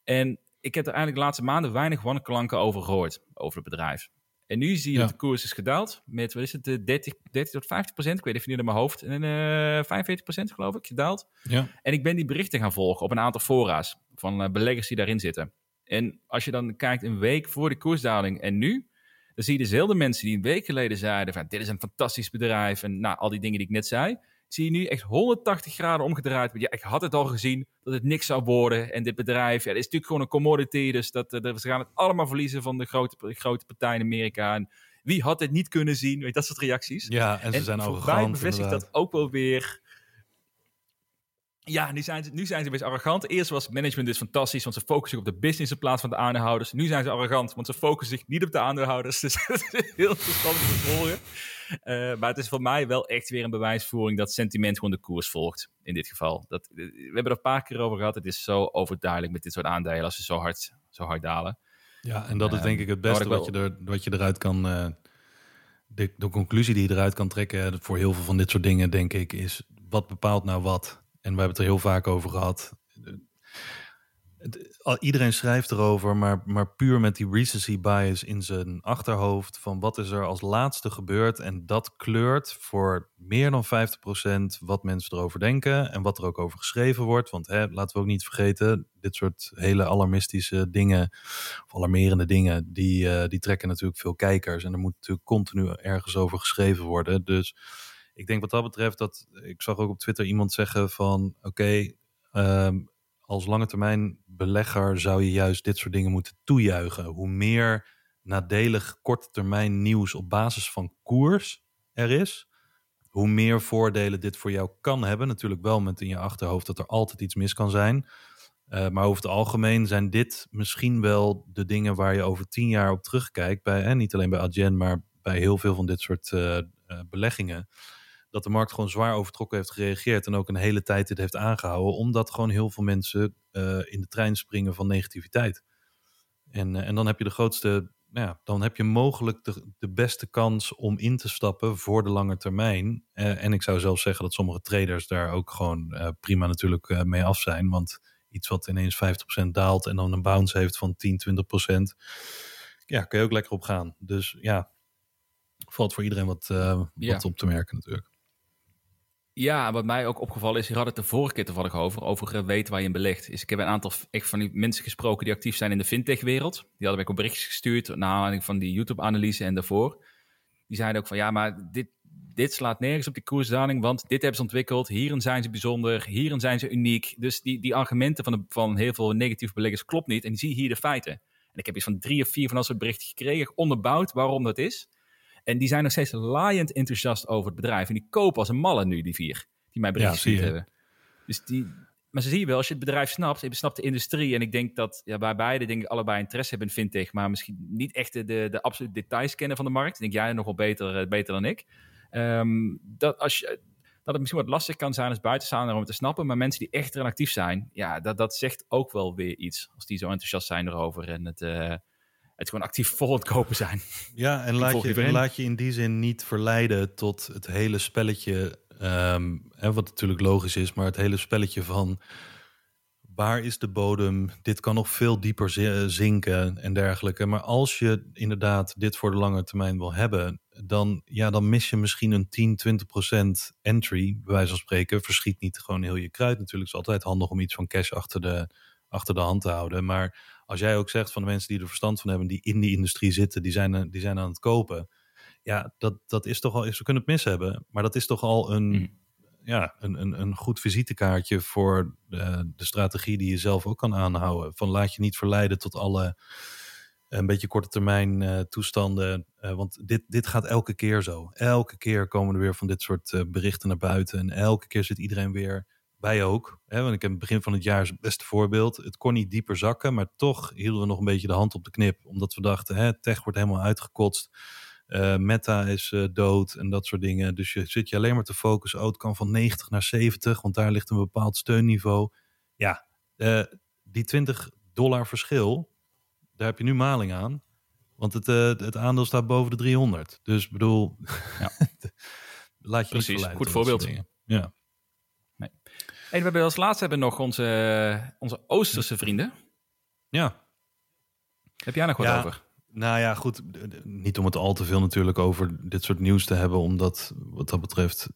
En ik heb er eigenlijk de laatste maanden weinig wanklanken over gehoord, over het bedrijf. En nu zie je Ja. dat de koers is gedaald met, wat is het, eh, 30, 30 tot 50 procent. Ik weet even niet in mijn hoofd. En eh 45 procent geloof ik, gedaald. Ja. En ik ben die berichten gaan volgen op een aantal fora's van eh, beleggers die daarin zitten. En als je dan kijkt een week voor de koersdaling en nu, dan zie je dezelfde mensen die een week geleden zeiden van dit is een fantastisch bedrijf en nou, al die dingen die ik net zei, zie je nu echt 180 graden omgedraaid. Ja, ik had het al gezien dat het niks zou worden en dit bedrijf, ja, het is natuurlijk gewoon een commodity, dus dat, eh, we gaan het allemaal verliezen van de grote, de grote partijen in Amerika. En wie had het niet kunnen zien? Weet dat soort reacties. Ja, en ze En zijn voor arrogant. mij bevestigt dat ook wel weer. Ja, nu zijn, ze, nu zijn ze best arrogant. Eerst was management dus fantastisch, want ze focussen zich op de business in plaats van de aandeelhouders. Nu zijn ze arrogant, want ze focussen zich niet op de aandeelhouders. Dus het is heel verstandig te volgen. Eh, maar het is voor mij wel echt weer een bewijsvoering dat sentiment gewoon de koers volgt. In dit geval. Dat, we hebben er een paar keer over gehad. Het is zo overduidelijk met dit soort aandelen als ze zo hard, zo hard dalen. Ja, en dat is Ehm, denk ik het beste wat je, er, wat je eruit kan. eh, de, de conclusie die je eruit kan trekken eh, voor heel veel van dit soort dingen, denk ik, is wat bepaalt nou wat? En we hebben het er heel vaak over gehad. Iedereen schrijft erover, maar, maar puur met die recency bias in zijn achterhoofd van wat is er als laatste gebeurd en dat kleurt voor meer dan 50% wat mensen erover denken en wat er ook over geschreven wordt. Want hè, laten we ook niet vergeten, dit soort hele alarmistische dingen of alarmerende dingen, die, eh, die trekken natuurlijk veel kijkers. En er moet natuurlijk continu ergens over geschreven worden. Dus ik denk wat dat betreft dat ik zag ook op Twitter iemand zeggen van oké, ehm, als lange termijn belegger zou je juist dit soort dingen moeten toejuichen. Hoe meer nadelig korte termijn nieuws op basis van koers er is, hoe meer voordelen dit voor jou kan hebben. Natuurlijk wel met in je achterhoofd dat er altijd iets mis kan zijn. Uh, maar over het algemeen zijn dit misschien wel de dingen waar je over tien jaar op terugkijkt. Bij, niet alleen bij Adyen, maar bij heel veel van dit soort uh, uh, beleggingen. Dat de markt gewoon zwaar overtrokken heeft gereageerd. En ook een hele tijd dit heeft aangehouden. Omdat gewoon heel veel mensen uh, in de trein springen van negativiteit. En, en dan heb je de grootste. Nou ja, dan heb je mogelijk de, de beste kans om in te stappen voor de lange termijn. en ik zou zelfs zeggen dat sommige traders daar ook gewoon prima natuurlijk mee af zijn. Want iets wat ineens 50% daalt en dan een bounce heeft van 10, 20%. Ja, kun je ook lekker op gaan. Dus ja, valt voor iedereen wat, wat op te merken natuurlijk. Ja, wat mij ook opgevallen is, je had het de vorige keer toevallig over, over uh, weten waar je in belegt. Dus ik heb een aantal echt van die mensen gesproken die actief zijn in de fintech-wereld. Die hadden ik ook berichtjes gestuurd, naar aanleiding van die YouTube-analyse en daarvoor. Die zeiden ook van, ja, maar dit, dit slaat nergens op die koersdaling, want dit hebben ze ontwikkeld. Hierin zijn ze bijzonder, hierin zijn ze uniek. Dus die, die argumenten van, de, van heel veel negatieve beleggers klopt niet. En die zie hier de feiten. En ik heb iets van drie of vier van dat soort berichten gekregen, onderbouwd waarom dat is. En die zijn nog steeds laaiend enthousiast over het bedrijf. En die kopen als een malle nu, die vier, die mij bericht Ja, hebben. Dus die, maar ze zie je wel, als je het bedrijf snapt, je snapt de industrie. En ik denk dat ja, wij beide denk ik allebei interesse hebben in fintech, maar misschien niet echt de, de, de absolute details kennen van de markt. Denk jij nog wel beter, eh, beter dan ik. Ehm, dat, als je, dat het misschien wat lastig kan zijn als buitenstaander om het te snappen, maar mensen die echt erin actief zijn, ja, dat, dat zegt ook wel weer iets. Als die zo enthousiast zijn erover en het, eh, het gewoon actief vol het kopen zijn. Ja, en laat je, laat je in die zin niet verleiden tot het hele spelletje. ehm, hè, wat natuurlijk logisch is, maar het hele spelletje van waar is de bodem? Dit kan nog veel dieper zi- zinken en dergelijke. Maar als je inderdaad dit voor de lange termijn wil hebben, dan, ja, dan mis je misschien een 10, 20 procent entry, bij wijze van spreken. Verschiet niet gewoon heel je kruid natuurlijk. Het is altijd handig om iets van cash achter de, achter de hand te houden. Maar als jij ook zegt van de mensen die er verstand van hebben, die in die industrie zitten, die zijn, eh, die zijn aan het kopen. Ja, dat, dat is toch al, ze kunnen het mis hebben, maar dat is toch al een, Mhm. ja, een, een, een goed visitekaartje voor de, de strategie die je zelf ook kan aanhouden. Van laat je niet verleiden tot alle een beetje korte termijn eh, toestanden. Eh, want dit, dit gaat elke keer zo. Elke keer komen er weer van dit soort eh, berichten naar buiten. En elke keer zit iedereen weer, wij ook. Hè, want ik heb het begin van het jaar het beste voorbeeld. Het kon niet dieper zakken, maar toch hielden we nog een beetje de hand op de knip. Omdat we dachten, hè, tech wordt helemaal uitgekotst. Eh, Meta is eh, dood en dat soort dingen. Dus je zit je alleen maar te focussen. Oh, het kan van 90 naar 70, want daar ligt een bepaald steunniveau. Ja, eh, die 20 dollar verschil, daar heb je nu maling aan. Want het, het aandeel staat boven de 300. Dus bedoel, Ja. laat je niet Precies, verleiden goed voorbeeld. Ja. En we hebben als laatste hebben nog onze, onze Oosterse vrienden. ja, Heb jij nog wat Ja. over? Nou ja, goed. Niet om het al te veel natuurlijk over dit soort nieuws te hebben. Omdat wat dat betreft,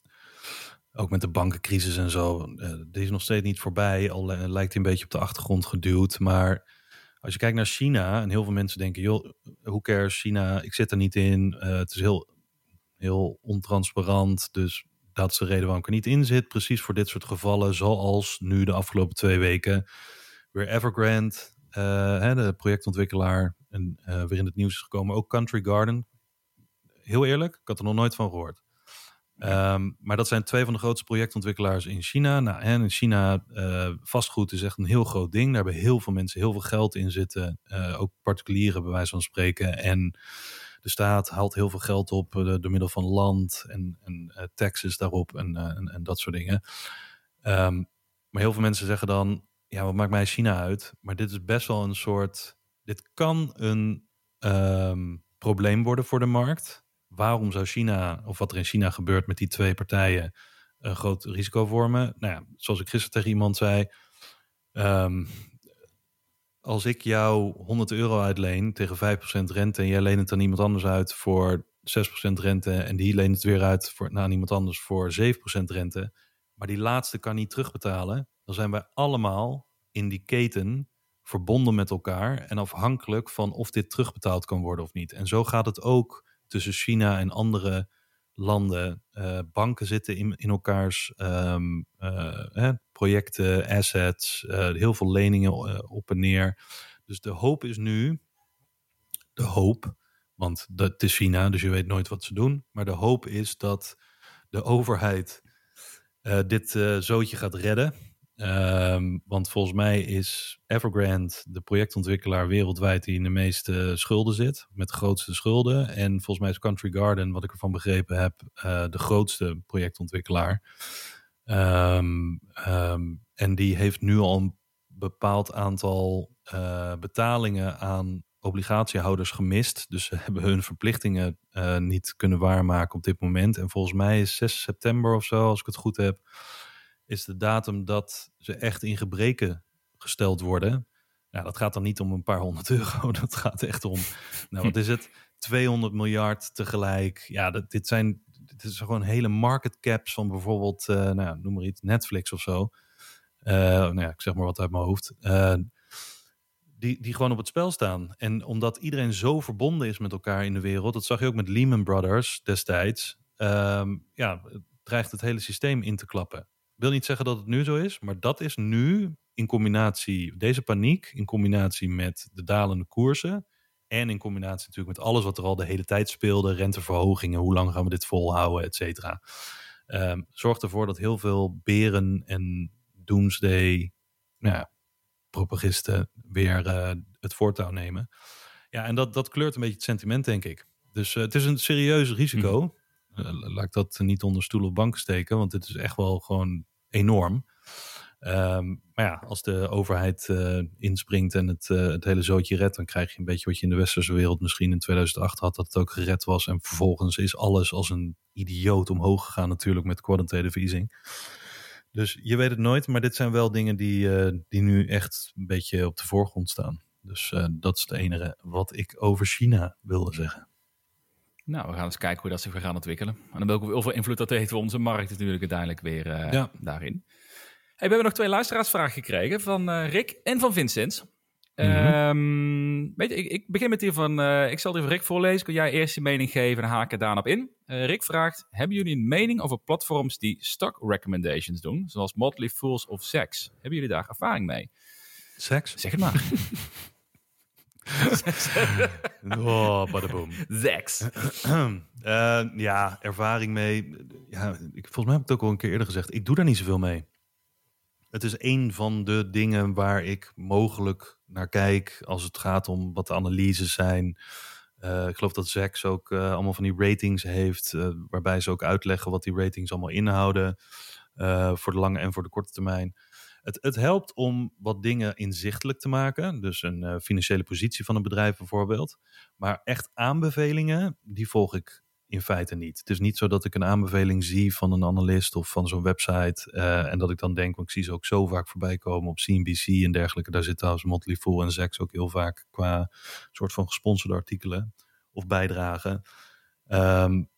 ook met de bankencrisis en zo, eh, die is nog steeds niet voorbij. Al lijkt hij een beetje op de achtergrond geduwd. Maar als je kijkt naar China, en heel veel mensen denken, joh, hoe cares China? Ik zit er niet in. Eh, het is heel, heel ontransparant. Dus dat is de reden waarom ik er niet in zit. Precies voor dit soort gevallen, zoals nu de afgelopen twee weken weer Evergrande, eh, hè, de projectontwikkelaar, en, eh, weer in het nieuws is gekomen. Ook Country Garden. Heel eerlijk, ik had er nog nooit van gehoord. Ehm, maar dat zijn twee van de grootste projectontwikkelaars in China. Nou, en in China, eh, vastgoed is echt een heel groot ding. Daar hebben heel veel mensen heel veel geld in zitten. Ook particulieren, bij wijze van spreken. En de staat haalt heel veel geld op eh, door middel van land en, en eh, taxes daarop en, eh, en, en dat soort dingen. Ehm, maar heel veel mensen zeggen dan, ja, wat maakt mij China uit? Maar dit is best wel een soort, dit kan een ehm, probleem worden voor de markt. Waarom zou China, of wat er in China gebeurt met die twee partijen, een groot risico vormen? Nou ja, zoals ik gisteren tegen iemand zei, ehm, als ik jou 100 euro uitleen tegen 5% rente en jij leent het aan iemand anders uit voor 6% rente en die leent het weer uit voor, naar iemand anders voor 7% rente, maar die laatste kan niet terugbetalen, dan zijn wij allemaal in die keten verbonden met elkaar en afhankelijk van of dit terugbetaald kan worden of niet. En zo gaat het ook tussen China en andere landen. Eh, banken zitten in, in elkaars ehm, eh, projecten, assets, eh, heel veel leningen op en neer. Dus de hoop is nu, de hoop, want dat is China, dus je weet nooit wat ze doen. Maar de hoop is dat de overheid dit zootje gaat redden. Ehm, want volgens mij is Evergrande de projectontwikkelaar wereldwijd die in de meeste schulden zit. Met de grootste schulden. En volgens mij is Country Garden, wat ik ervan begrepen heb, eh, de grootste projectontwikkelaar. Ehm, ehm, en die heeft nu al een bepaald aantal eh, betalingen aan obligatiehouders gemist. Dus ze hebben hun verplichtingen eh, niet kunnen waarmaken op dit moment. En volgens mij is 6 september of zo, als ik het goed heb, is de datum dat ze echt in gebreken gesteld worden. Nou, dat gaat dan niet om een paar honderd euro. Dat gaat echt om, nou wat is het? 200 miljard tegelijk. Ja, dat, dit zijn dit is gewoon hele market caps van bijvoorbeeld, eh, nou, noem maar iets, Netflix of zo. Eh, nou ja, ik zeg maar wat uit mijn hoofd. Eh, die, die gewoon op het spel staan. En omdat iedereen zo verbonden is met elkaar in de wereld, dat zag je ook met Lehman Brothers destijds. ehm, ja, dreigt het hele systeem in te klappen. Wil niet zeggen dat het nu zo is, maar dat is nu in combinatie, deze paniek in combinatie met de dalende koersen en in combinatie natuurlijk met alles wat er al de hele tijd speelde, renteverhogingen, hoe lang gaan we dit volhouden, et cetera. Ehm, zorgt ervoor dat heel veel beren en doomsday nou ja, propagisten weer eh, het voortouw nemen. Ja, en dat, dat kleurt een beetje het sentiment, denk ik. Dus eh, het is een serieus risico. Eh, laat ik dat niet onder stoel of bank steken, want het is echt wel gewoon enorm. Ehm, maar ja, als de overheid eh, inspringt en het, eh, het hele zootje redt, dan krijg je een beetje wat je in de westerse wereld misschien in 2008 had, dat het ook gered was. En vervolgens is alles als een idioot omhoog gegaan natuurlijk met quantitative easing. Dus je weet het nooit, maar dit zijn wel dingen die, eh, die nu echt een beetje op de voorgrond staan. Dus dat is het enige wat ik over China wilde zeggen. Nou, we gaan eens kijken hoe dat zich weer gaan ontwikkelen. En dan welke hoeveel invloed dat heeft op onze markt natuurlijk uiteindelijk weer ja. daarin. Hey, we hebben nog twee luisteraarsvragen gekregen van uh, Rick en van Vincent. Mm -hmm. weet je, ik, ik, begin met die van, uh, ik zal die van Rick voorlezen. Kun jij eerst je mening geven en haken daarop in. Rick vraagt, hebben jullie een mening over platforms die stock recommendations doen? Zoals Motley Fools of Sex? Hebben jullie daar ervaring mee? Seks? Zeg het maar. oh, badaboom. Sex. ja, ervaring mee. Ja, ik, volgens mij heb ik het ook al een keer eerder gezegd. Ik doe daar niet zoveel mee het is een van de dingen waar ik mogelijk naar kijk als het gaat om wat de analyses zijn. Uh, ik geloof dat Zax ook uh, allemaal van die ratings heeft, waarbij ze ook uitleggen wat die ratings allemaal inhouden voor de lange en voor de korte termijn. Het, het, helpt om wat dingen inzichtelijk te maken, dus een financiële positie van een bedrijf bijvoorbeeld. Maar echt aanbevelingen, die volg ik in feite niet. Het is niet zo dat ik een aanbeveling zie van een analist of van zo'n website. Uh, en dat ik dan denk, want ik zie ze ook zo vaak voorbij komen op CNBC en dergelijke. Daar zit trouwens Motley Fool en Zex ook heel vaak qua soort van gesponsorde artikelen of bijdragen. Um,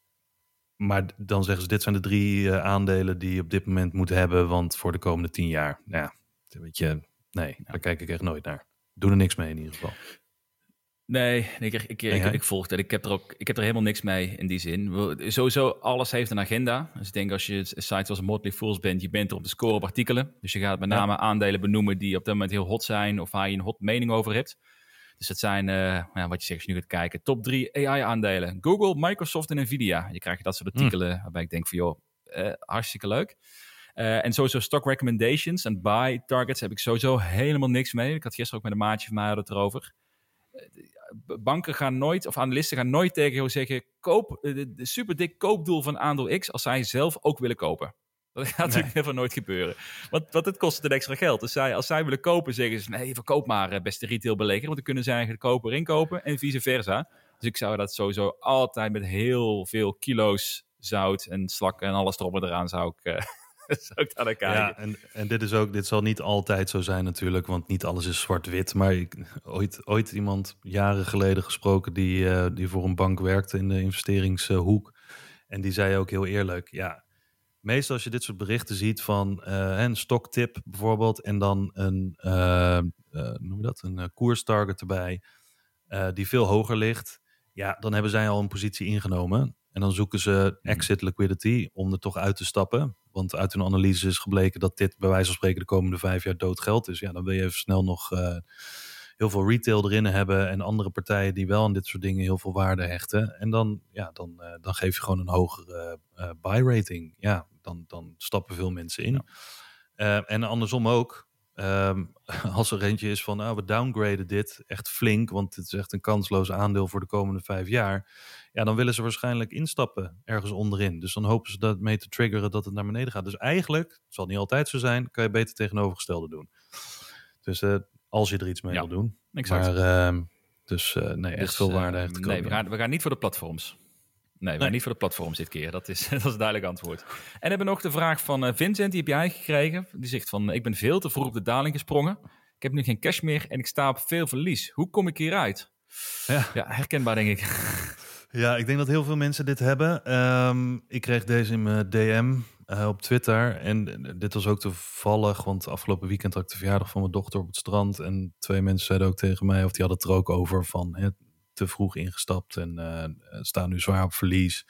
maar dan zeggen ze, dit zijn de drie uh, aandelen die je op dit moment moet hebben, want voor de komende tien jaar. Ja, weet je, nee, daar kijk ik echt nooit naar. Doe er niks mee in ieder geval. Nee, ik, ik, ik, ik, ik volg het. Ik heb, er ook, ik heb er helemaal niks mee in die zin. Sowieso, alles heeft een agenda. Dus ik denk als je een site zoals Motley Fools bent, je bent er om te scoren op artikelen. Dus je gaat met name aandelen benoemen die op dat moment heel hot zijn of waar je een hot mening over hebt. Dus dat zijn, uh, ja, wat je zegt als je nu gaat kijken, top drie AI-aandelen. Google, Microsoft en Nvidia. Je krijgt dat soort hm. artikelen mm. waarbij ik denk van joh, uh, hartstikke leuk. Uh, en sowieso stock recommendations en buy targets heb ik sowieso helemaal niks mee. Ik had gisteren ook met een maatje van mij het erover banken gaan nooit, of analisten gaan nooit tegen jou zeggen: koop eh, de, de super dik koopdoel van aandeel X als zij zelf ook willen kopen. Dat gaat natuurlijk nee. nooit gebeuren. Want, want het kost het extra geld. Dus zij, als zij willen kopen, zeggen ze: nee, verkoop maar, eh, beste retailbelegger. Want dan kunnen zij eigenlijk koper inkopen en vice versa. Dus ik zou dat sowieso altijd met heel veel kilo's zout en slak en alles erop en eraan zou ik, uh, zou ik daar kijken. Ja, en, en dit is ook, dit zal niet altijd zo zijn natuurlijk, want niet alles is zwart-wit. Maar ik, ooit, ooit iemand jaren geleden gesproken die, uh, die voor een bank werkte in de investeringshoek. En die zei ook heel eerlijk, ja, meestal als je dit soort berichten ziet van uh, een stoktip bijvoorbeeld en dan een, uh, noem je dat, een koerstarget erbij die veel hoger ligt. Ja, dan hebben zij al een positie ingenomen. En dan zoeken ze hmm. exit liquidity om er toch uit te stappen. Want uit hun analyse is gebleken dat dit bij wijze van spreken de komende vijf jaar dood geld is. Ja, dan wil je even snel nog uh, heel veel retail erin hebben en andere partijen die wel aan dit soort dingen heel veel waarde hechten. En dan, ja, dan, uh, dan geef je gewoon een hogere uh, buy rating. Ja, dan, dan stappen veel mensen in. Ja. en andersom ook. Um, als er eentje is van, nou, we downgraden dit echt flink, want het is echt een kansloos aandeel voor de komende vijf jaar. Ja, dan willen ze waarschijnlijk instappen ergens onderin. Dus dan hopen ze dat mee te triggeren dat het naar beneden gaat. Dus eigenlijk, het zal niet altijd zo zijn, kan je beter tegenovergestelde doen. Dus uh, als je er iets mee ja, wil doen. Exact. Maar, uh, dus uh, nee, echt dus, veel waarde heeft te Nee, we gaan, we gaan niet voor de platforms. Nee, we nee. niet voor de platforms dit keer. Dat is, dat is een duidelijk antwoord. En hebben nog de vraag van uh, Vincent, die heb jij gekregen. Die zegt van, ik ben veel te vroeg op de daling gesprongen. Ik heb nu geen cash meer en ik sta op veel verlies. Hoe kom ik hieruit? Ja, ja herkenbaar denk ik. Ja, ik denk dat heel veel mensen dit hebben. Um, ik kreeg deze in mijn DM uh, op Twitter. En dit was ook toevallig, want afgelopen weekend had ik de verjaardag van mijn dochter op het strand. En twee mensen zeiden ook tegen mij, of die hadden het er ook over, van hè, te vroeg ingestapt en uh, staan nu zwaar op verlies.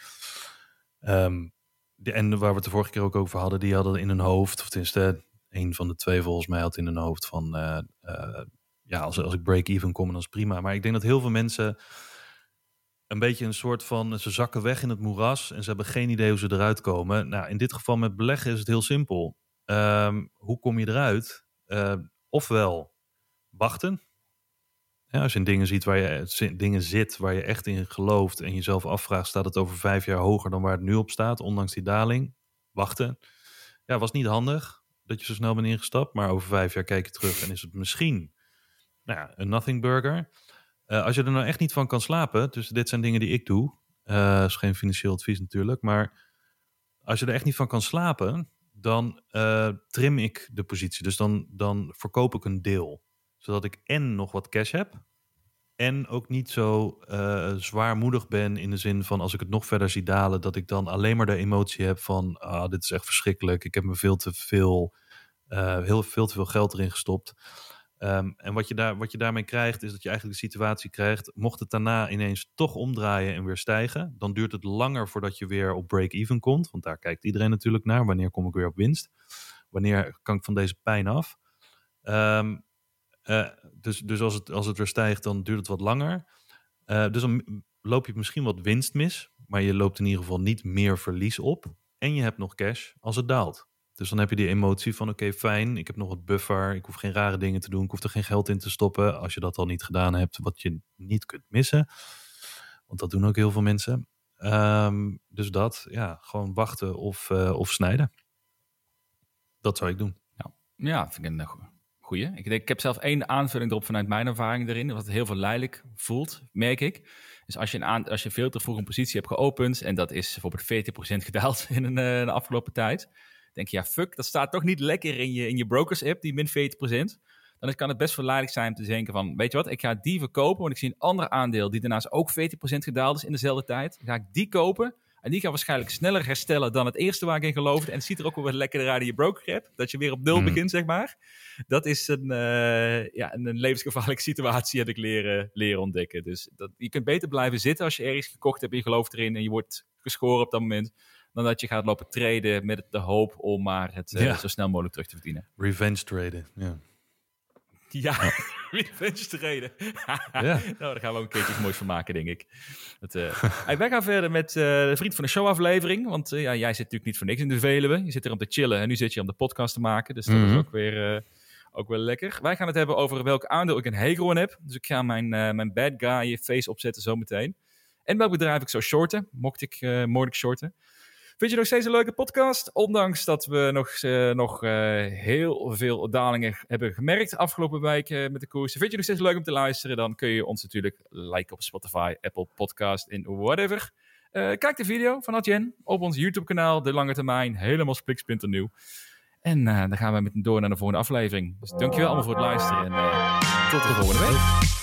Ehm, de, en waar we het de vorige keer ook over hadden, die hadden in hun hoofd, of tenminste, een van de twee volgens mij had in hun hoofd van, eh, eh, ja, als, als ik break-even kom, dan is prima. Maar ik denk dat heel veel mensen een beetje een soort van, ze zakken weg in het moeras en ze hebben geen idee hoe ze eruit komen. Nou, in dit geval met beleggen is het heel simpel. Ehm, hoe kom je eruit? Uh, ofwel wachten. Als je in dingen ziet waar je dingen zit waar je echt in gelooft en jezelf afvraagt, staat het over vijf jaar hoger dan waar het nu op staat, ondanks die daling? Wachten. Ja, was niet handig dat je zo snel bent ingestapt, maar over vijf jaar kijk je terug en is het misschien nou ja, een nothing burger. Uh, als je er nou echt niet van kan slapen, dus dit zijn dingen die ik doe, uh, is geen financieel advies natuurlijk, maar als je er echt niet van kan slapen, dan uh, trim ik de positie. Dus dan, dan verkoop ik een deel. Zodat ik en nog wat cash heb. En ook niet zo uh, zwaarmoedig ben in de zin van als ik het nog verder zie dalen, dat ik dan alleen maar de emotie heb van ah, dit is echt verschrikkelijk. Ik heb me veel te veel, heel veel te veel geld erin gestopt. Um, en wat je, daar, wat je daarmee krijgt, is dat je eigenlijk de situatie krijgt. Mocht het daarna ineens toch omdraaien en weer stijgen, dan duurt het langer voordat je weer op break-even komt. Want daar kijkt iedereen natuurlijk naar. Wanneer kom ik weer op winst? Wanneer kan ik van deze pijn af? Um, uh, dus dus als, het, als het weer stijgt, dan duurt het wat langer. Uh, dus dan loop je misschien wat winst mis, maar je loopt in ieder geval niet meer verlies op. En je hebt nog cash als het daalt. Dus dan heb je die emotie van oké, fijn, ik heb nog wat buffer, ik hoef geen rare dingen te doen, ik hoef er geen geld in te stoppen. Als je dat al niet gedaan hebt, wat je niet kunt missen. Want dat doen ook heel veel mensen. Um, dus dat, ja, gewoon wachten of, uh, of snijden. Dat zou ik doen. Ja, ja vind ik een goeie. Ik, ik heb zelf één aanvulling erop vanuit mijn ervaring erin, wat heel verleidelijk voelt, merk ik. Dus als je, een aan, als je veel te vroeg een positie hebt geopend en dat is bijvoorbeeld 40% gedaald in een, uh, de afgelopen tijd denk je, ja, fuck, dat staat toch niet lekker in je, in je brokers-app, die min 40%. Dan kan het best verleidelijk zijn om te denken van, weet je wat, ik ga die verkopen, want ik zie een ander aandeel die daarnaast ook 40% gedaald is in dezelfde tijd. Dan ga ik die kopen en die gaat waarschijnlijk sneller herstellen dan het eerste waar ik in geloofde. En het ziet er ook wel wat lekkerder uit in je broker-app, dat je weer op nul mm. begint, zeg maar. Dat is een, uh, ja, een, levensgevaarlijke situatie, heb ik leren, leren ontdekken. Dus dat, je kunt beter blijven zitten als je ergens gekocht hebt en je gelooft erin en je wordt geschoren op dat moment dan dat je gaat lopen traden met de hoop om maar het uh, zo snel mogelijk terug te verdienen. Revenge traden, ja. Ja, revenge traden. ja. Nou, daar gaan we ook een keertje moois van maken, denk ik. Het, uh, wij gaan verder met uh, de Vriend van de Show aflevering. Want ja, jij zit natuurlijk niet voor niks in de Veluwe. Je zit er om te chillen en nu zit je om de podcast te maken. Dus dat mm -hmm. is ook weer, ook weer lekker. Wij gaan het hebben over welk aandeel ik een hekel aan heb. Dus ik ga mijn, mijn bad guy face opzetten zometeen. En welk bedrijf ik zou shorten, mocht ik, mocht ik shorten. Vind je nog steeds een leuke podcast? Ondanks dat we nog, uh, nog uh, heel veel dalingen hebben gemerkt afgelopen week uh, met de koers. Vind je nog steeds leuk om te luisteren? Dan kun je ons natuurlijk liken op Spotify, Apple Podcast in whatever. kijk de video van Adjen op ons YouTube kanaal. De lange termijn, helemaal spliksplinternieuw. En dan gaan we met door naar de volgende aflevering. Dus dankjewel allemaal voor het luisteren en tot de volgende week.